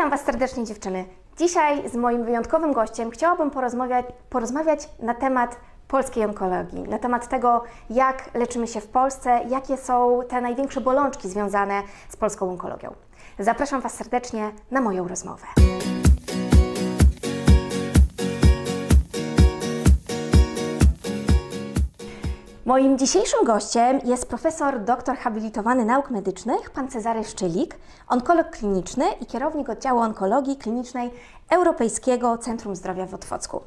Witam Was serdecznie, dziewczyny. Dzisiaj z moim wyjątkowym gościem chciałabym porozmawiać, porozmawiać na temat polskiej onkologii, na temat tego, jak leczymy się w Polsce, jakie są te największe bolączki związane z polską onkologią. Zapraszam Was serdecznie na moją rozmowę. Moim dzisiejszym gościem jest profesor doktor habilitowany nauk medycznych, pan Cezary Szczylik, onkolog kliniczny i kierownik oddziału onkologii klinicznej Europejskiego Centrum Zdrowia w Otwocku.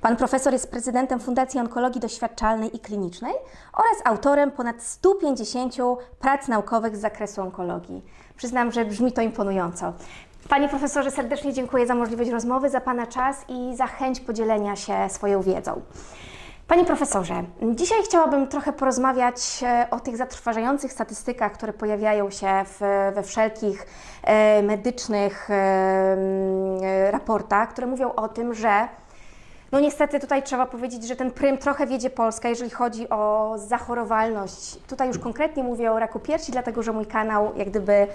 Pan profesor jest prezydentem Fundacji Onkologii Doświadczalnej i Klinicznej oraz autorem ponad 150 prac naukowych z zakresu onkologii. Przyznam, że brzmi to imponująco. Panie profesorze, serdecznie dziękuję za możliwość rozmowy, za Pana czas i za chęć podzielenia się swoją wiedzą. Panie profesorze, dzisiaj chciałabym trochę porozmawiać e, o tych zatrważających statystykach, które pojawiają się w, we wszelkich e, medycznych e, raportach, które mówią o tym, że no niestety tutaj trzeba powiedzieć, że ten prym trochę wiedzie Polska, jeżeli chodzi o zachorowalność. Tutaj już konkretnie mówię o raku piersi, dlatego że mój kanał jak gdyby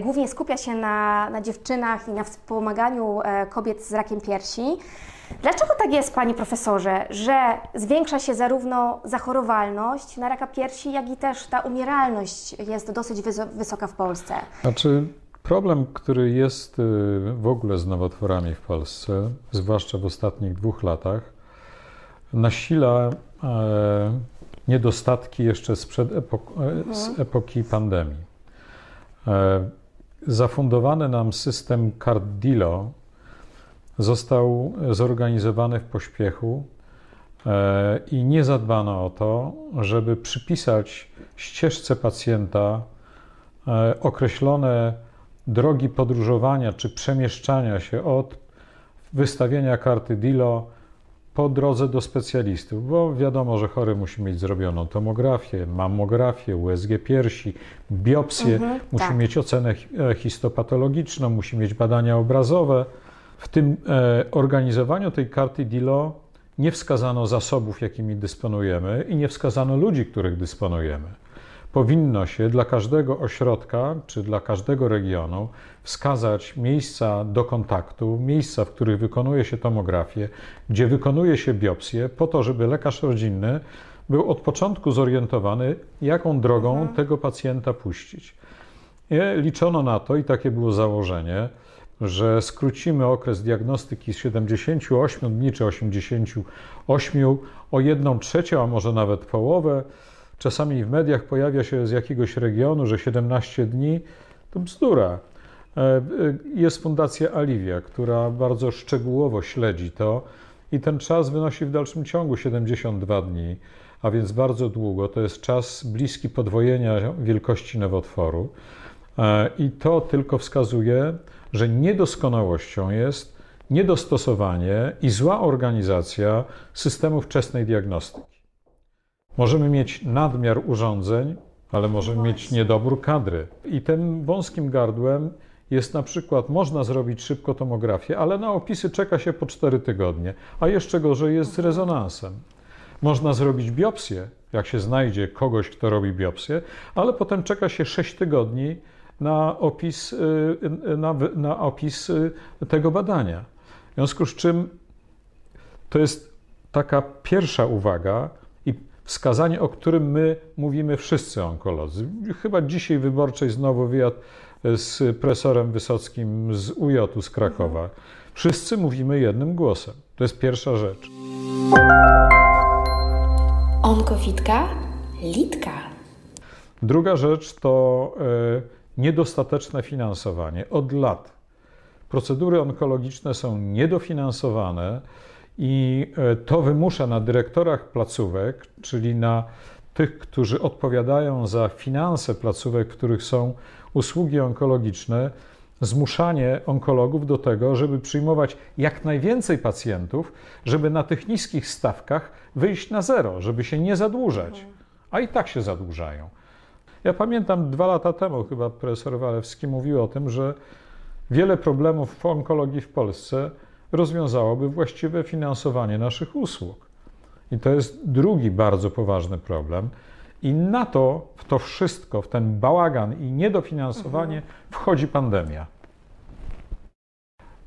głównie skupia się na, na dziewczynach i na wspomaganiu kobiet z rakiem piersi. Dlaczego tak jest, panie profesorze, że zwiększa się zarówno zachorowalność na raka piersi, jak i też ta umieralność jest dosyć wysoka w Polsce? Znaczy, problem, który jest y, w ogóle z nowotworami w Polsce, zwłaszcza w ostatnich dwóch latach, nasila e, niedostatki jeszcze sprzed epok mhm. z epoki pandemii. E, zafundowany nam system CardDilo, został zorganizowany w pośpiechu e, i nie zadbano o to, żeby przypisać ścieżce pacjenta e, określone drogi podróżowania czy przemieszczania się od wystawienia karty DILO po drodze do specjalistów, bo wiadomo, że chory musi mieć zrobioną tomografię, mammografię, USG piersi, biopsję, mhm, musi tak. mieć ocenę histopatologiczną, musi mieć badania obrazowe. W tym e, organizowaniu tej karty DILO nie wskazano zasobów, jakimi dysponujemy i nie wskazano ludzi, których dysponujemy. Powinno się dla każdego ośrodka czy dla każdego regionu wskazać miejsca do kontaktu, miejsca, w których wykonuje się tomografię, gdzie wykonuje się biopsję, po to, żeby lekarz rodzinny był od początku zorientowany, jaką drogą mhm. tego pacjenta puścić. I liczono na to, i takie było założenie, że skrócimy okres diagnostyki z 78 dni czy 88 o 1 trzecią, a może nawet połowę. Czasami w mediach pojawia się z jakiegoś regionu, że 17 dni to bzdura. E, e, jest Fundacja Alivia, która bardzo szczegółowo śledzi to i ten czas wynosi w dalszym ciągu 72 dni, a więc bardzo długo. To jest czas bliski podwojenia wielkości nowotworu. E, I to tylko wskazuje, że niedoskonałością jest niedostosowanie i zła organizacja systemu wczesnej diagnostyki. Możemy mieć nadmiar urządzeń, ale możemy mieć niedobór kadry. I tym wąskim gardłem jest na przykład, można zrobić szybko tomografię, ale na opisy czeka się po 4 tygodnie, a jeszcze gorzej jest z rezonansem. Można zrobić biopsję, jak się znajdzie kogoś, kto robi biopsję, ale potem czeka się 6 tygodni na opis, y, na, na opis y, tego badania. W związku z czym to jest taka pierwsza uwaga wskazanie, o którym my mówimy wszyscy onkolodzy. Chyba dzisiaj wyborczej znowu wywiad z profesorem Wysockim z UJ z Krakowa. Wszyscy mówimy jednym głosem. To jest pierwsza rzecz. Onkowitka, litka. Druga rzecz to y, niedostateczne finansowanie od lat. Procedury onkologiczne są niedofinansowane i e, to wymusza na dyrektorach placówek, czyli na tych, którzy odpowiadają za finanse placówek, w których są usługi onkologiczne, zmuszanie onkologów do tego, żeby przyjmować jak najwięcej pacjentów, żeby na tych niskich stawkach wyjść na zero, żeby się nie zadłużać. A i tak się zadłużają. Ja pamiętam dwa lata temu, chyba profesor Walewski mówił o tym, że wiele problemów w onkologii w Polsce rozwiązałoby właściwe finansowanie naszych usług. I to jest drugi bardzo poważny problem. I na to, w to wszystko, w ten bałagan i niedofinansowanie wchodzi pandemia.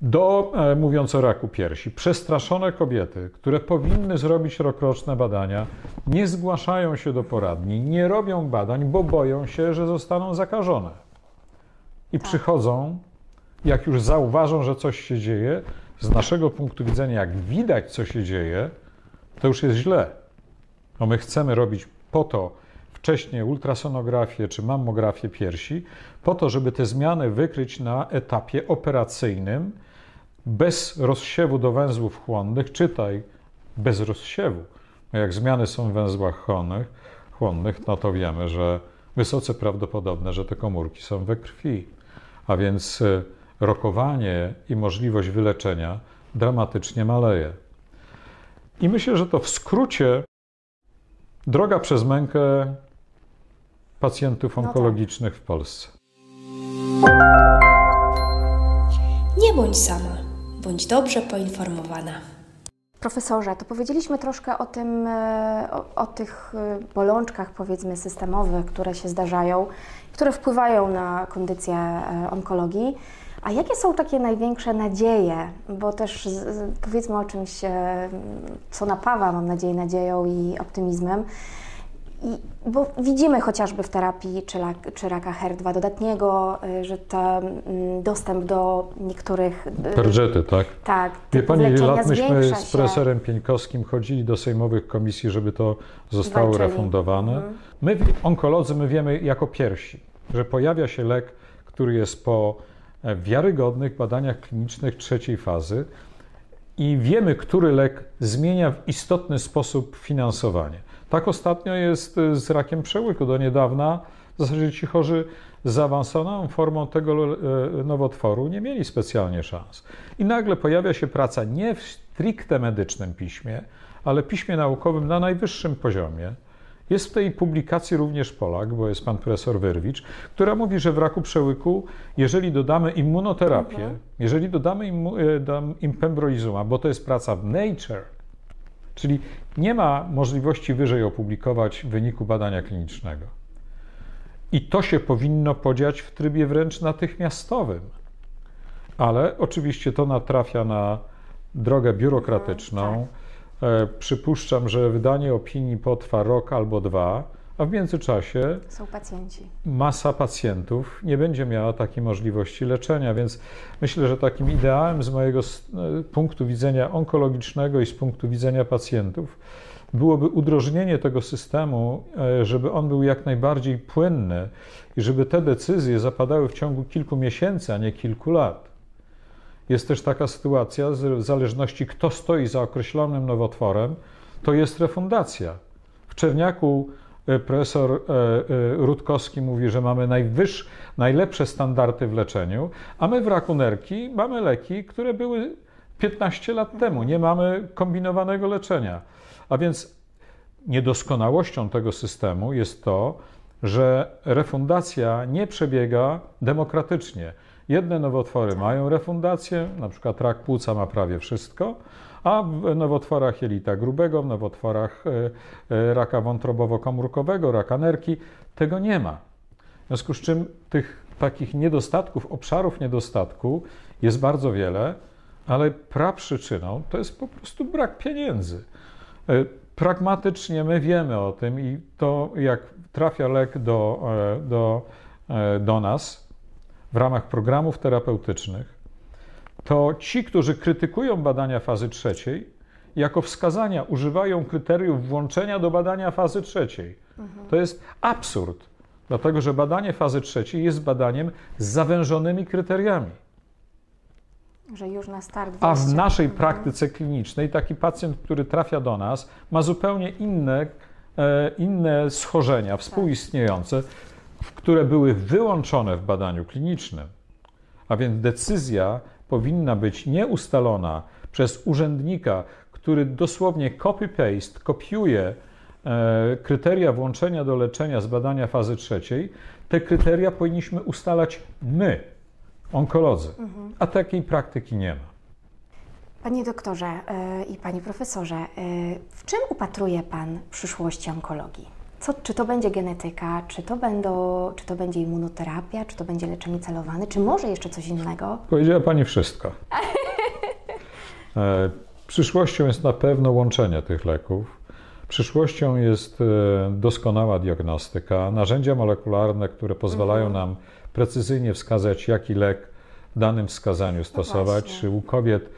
do, e, mówiąc o raku piersi, przestraszone kobiety, które powinny zrobić rokroczne badania, nie zgłaszają się do poradni, nie robią badań, bo boją się, że zostaną zakażone. I Tak. przychodzą, jak już zauważą, że coś się dzieje, z naszego punktu widzenia, jak widać, co się dzieje, to już jest źle. Bo my chcemy robić po to wcześniej ultrasonografię czy mammografię piersi, po to, żeby te zmiany wykryć na etapie operacyjnym, bez rozsiewu do węzłów chłonnych, czytaj bez rozsiewu. No Jak zmiany są w węzłach chłonnych, chłonnych, no to wiemy, że wysoce prawdopodobne, że te komórki są we krwi. A więc y, rokowanie i możliwość wyleczenia dramatycznie maleje. I myślę, że to w skrócie droga przez mękę pacjentów No tak. onkologicznych w Polsce. Nie bądź sama, bądź dobrze poinformowana. Profesorze, to powiedzieliśmy troszkę o tym, e, o, o tych e, bolączkach, powiedzmy, systemowych, które się zdarzają, które wpływają na kondycję e, onkologii. A jakie są takie największe nadzieje? Bo też z, powiedzmy o czymś, e, co napawa, mam nadzieję, nadzieją i optymizmem. I, bo widzimy chociażby w terapii czy, czy raka HER2 dodatniego, y, że ten mm, dostęp do niektórych. Perżety, tak? Tak, Wie pani, lat myśmy zwiększa z się. profesorem Pieńkowskim chodzili do sejmowych komisji, żeby to zostało Walczyli. refundowane. Mhm. My, onkolodzy, my wiemy jako pierwsi, że pojawia się lek, który jest po e, wiarygodnych badaniach klinicznych trzeciej fazy i wiemy, który lek zmienia w istotny sposób finansowanie. Tak ostatnio jest e, z rakiem przełyku. Do niedawna w zasadzie ci chorzy zaawansowaną formą tego e, nowotworu nie mieli specjalnie szans. I nagle pojawia się praca nie w stricte medycznym piśmie, ale piśmie naukowym na najwyższym poziomie. Jest w tej publikacji również Polak, bo jest pan profesor Wyrwicz, która mówi, że w raku przełyku, jeżeli dodamy immunoterapię, jeżeli dodamy im, e, dam im pembrolizuma, bo to jest praca w Nature, czyli nie ma możliwości wyżej opublikować wyniku badania klinicznego. I to się powinno podziać w trybie wręcz natychmiastowym. Ale oczywiście to natrafia na drogę biurokratyczną. E, Przypuszczam, że wydanie opinii potrwa rok albo dwa, a w międzyczasie Są pacjenci. masa pacjentów nie będzie miała takiej możliwości leczenia, więc myślę, że takim ideałem z mojego e, punktu widzenia onkologicznego i z punktu widzenia pacjentów byłoby udrożnienie tego systemu, e, żeby on był jak najbardziej płynny i żeby te decyzje zapadały w ciągu kilku miesięcy, a nie kilku lat. Jest też taka sytuacja, w zależności kto stoi za określonym nowotworem, to jest refundacja. W Czerniaku e, profesor e, e, Rutkowski mówi, że mamy najwyższe, najlepsze standardy w leczeniu, a my w raku nerki mamy leki, które były 15 lat temu. Nie mamy kombinowanego leczenia. A więc niedoskonałością tego systemu jest to, że refundacja nie przebiega demokratycznie. Jedne nowotwory mają refundację, na przykład rak płuca ma prawie wszystko, a w nowotworach jelita grubego, w nowotworach e, e, raka wątrobowo-komórkowego, raka nerki tego nie ma. W związku z czym tych takich niedostatków, obszarów niedostatku jest bardzo wiele, ale praprzyczyną to jest po prostu brak pieniędzy. E, Pragmatycznie my wiemy o tym i to jak trafia lek do, e, do, e, do nas w ramach programów terapeutycznych, to ci, którzy krytykują badania fazy trzeciej, jako wskazania używają kryteriów włączenia do badania fazy trzeciej. To jest absurd, dlatego że badanie fazy trzeciej jest badaniem z zawężonymi kryteriami. Że już na start A w naszej Mhm. praktyce klinicznej taki pacjent, który trafia do nas, ma zupełnie inne, e, inne schorzenia współistniejące, które były wyłączone w badaniu klinicznym. A więc decyzja powinna być nie ustalona przez urzędnika, który dosłownie copy-paste, kopiuje e, kryteria włączenia do leczenia z badania fazy trzeciej. Te kryteria powinniśmy ustalać my, onkolodzy. A takiej praktyki nie ma. Panie doktorze e, i panie profesorze, e, w czym upatruje pan przyszłości onkologii? Co, czy to będzie genetyka, czy to, będą, czy to będzie immunoterapia, czy to będzie leczenie celowane, czy może jeszcze coś innego? Powiedziała Pani wszystko. E, Przyszłością jest na pewno łączenie tych leków. Przyszłością jest doskonała diagnostyka, narzędzia molekularne, które pozwalają nam precyzyjnie wskazać, jaki lek w danym wskazaniu stosować, właśnie. czy u kobiet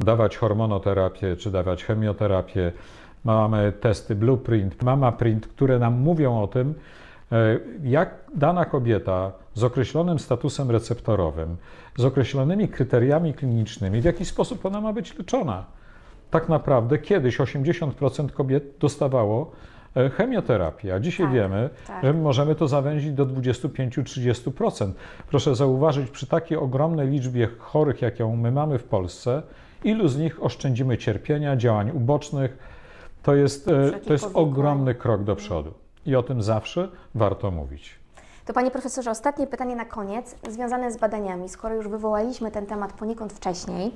dawać hormonoterapię, czy dawać chemioterapię. Mamy testy Blueprint, MamaPrint, które nam mówią o tym, e, jak dana kobieta z określonym statusem receptorowym, z określonymi kryteriami klinicznymi, w jaki sposób ona ma być leczona. Tak naprawdę kiedyś 80% kobiet dostawało e, chemioterapię, a dzisiaj Tak, wiemy, tak. że możemy to zawęzić do 25-30%. Proszę zauważyć, przy takiej ogromnej liczbie chorych, jaką my mamy w Polsce, ilu z nich oszczędzimy cierpienia, działań ubocznych. To jest, e, to jest ogromny krok do przodu. I o tym zawsze warto mówić. To Panie Profesorze, ostatnie pytanie na koniec, związane z badaniami. Skoro już wywołaliśmy ten temat poniekąd wcześniej,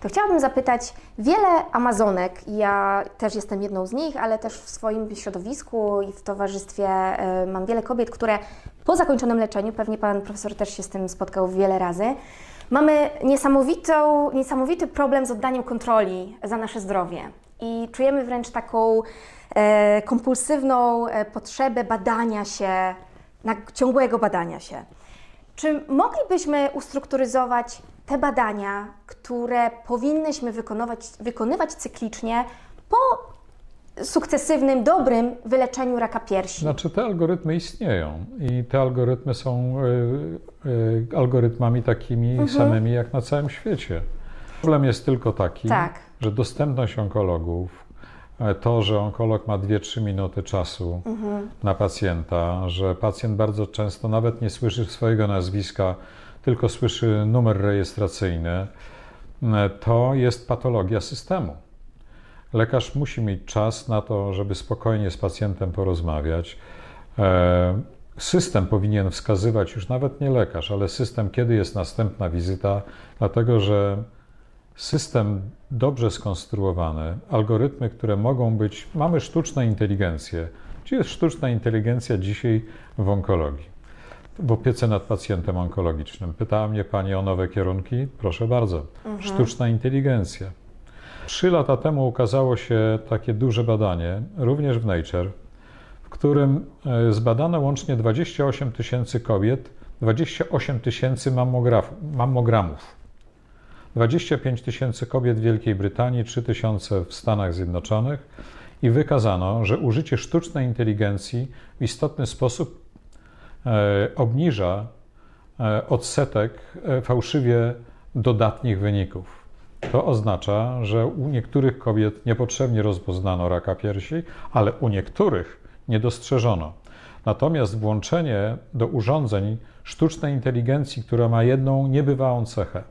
to chciałabym zapytać, wiele Amazonek, ja też jestem jedną z nich, ale też w swoim środowisku i w towarzystwie e, mam wiele kobiet, które po zakończonym leczeniu, pewnie Pan Profesor też się z tym spotkał wiele razy, mamy niesamowitą, niesamowity problem z oddaniem kontroli za nasze zdrowie. I czujemy wręcz taką e, kompulsywną e, potrzebę badania się, na, ciągłego badania się. Czy moglibyśmy ustrukturyzować te badania, które powinnyśmy wykonywać, wykonywać cyklicznie po sukcesywnym, dobrym wyleczeniu raka piersi? Znaczy, te algorytmy istnieją i te algorytmy są y, y, algorytmami takimi Mhm. samymi jak na całym świecie. Problem jest tylko taki, Tak. że dostępność onkologów, to, że onkolog ma 2-3 minuty czasu Mhm. na pacjenta, że pacjent bardzo często nawet nie słyszy swojego nazwiska, tylko słyszy numer rejestracyjny, to jest patologia systemu. Lekarz musi mieć czas na to, żeby spokojnie z pacjentem porozmawiać. E, System powinien wskazywać już nawet nie lekarz, ale system, kiedy jest następna wizyta, dlatego że system dobrze skonstruowany, algorytmy, które mogą być. Mamy sztuczną inteligencję. Gdzie jest sztuczna inteligencja dzisiaj w onkologii? W opiece nad pacjentem onkologicznym. Pytała mnie Pani o nowe kierunki? Proszę bardzo. Sztuczna inteligencja. Trzy lata temu ukazało się takie duże badanie, również w Nature, w którym e, zbadano łącznie 28 tysięcy kobiet, 28 tysięcy mammogramów. 25 tysięcy kobiet w Wielkiej Brytanii, 3 tysiące w Stanach Zjednoczonych i wykazano, że użycie sztucznej inteligencji w istotny sposób e, obniża e, odsetek e, fałszywie dodatnich wyników. To oznacza, że u niektórych kobiet niepotrzebnie rozpoznano raka piersi, ale u niektórych nie dostrzeżono. Natomiast włączenie do urządzeń sztucznej inteligencji, która ma jedną niebywałą cechę,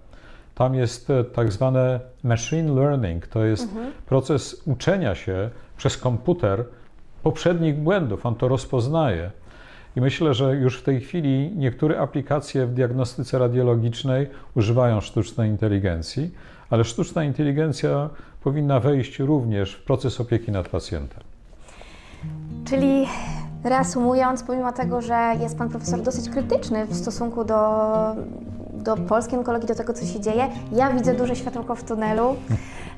tam jest e, tak zwane machine learning, to jest proces uczenia się przez komputer poprzednich błędów. On to rozpoznaje. I myślę, że już w tej chwili niektóre aplikacje w diagnostyce radiologicznej używają sztucznej inteligencji, ale sztuczna inteligencja powinna wejść również w proces opieki nad pacjentem. Czyli reasumując, pomimo tego, że jest Pan Profesor dosyć krytyczny w stosunku do, do polskiej onkologii, do tego, co się dzieje, ja widzę duże światełko w tunelu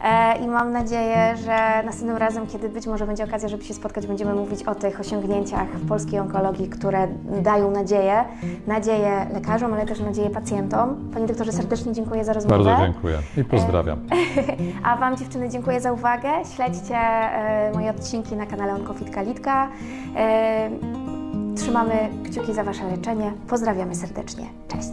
e, i mam nadzieję, że następnym razem, kiedy być może będzie okazja, żeby się spotkać, będziemy mówić o tych osiągnięciach w polskiej onkologii, które dają nadzieję, nadzieję lekarzom, ale też nadzieję pacjentom. Panie doktorze, serdecznie dziękuję za rozmowę. Bardzo dziękuję i pozdrawiam. A Wam dziewczyny dziękuję za uwagę. Śledźcie e, moje odcinki na kanale Onkofit Kalitka. E, trzymamy kciuki za Wasze leczenie. Pozdrawiamy serdecznie. Cześć.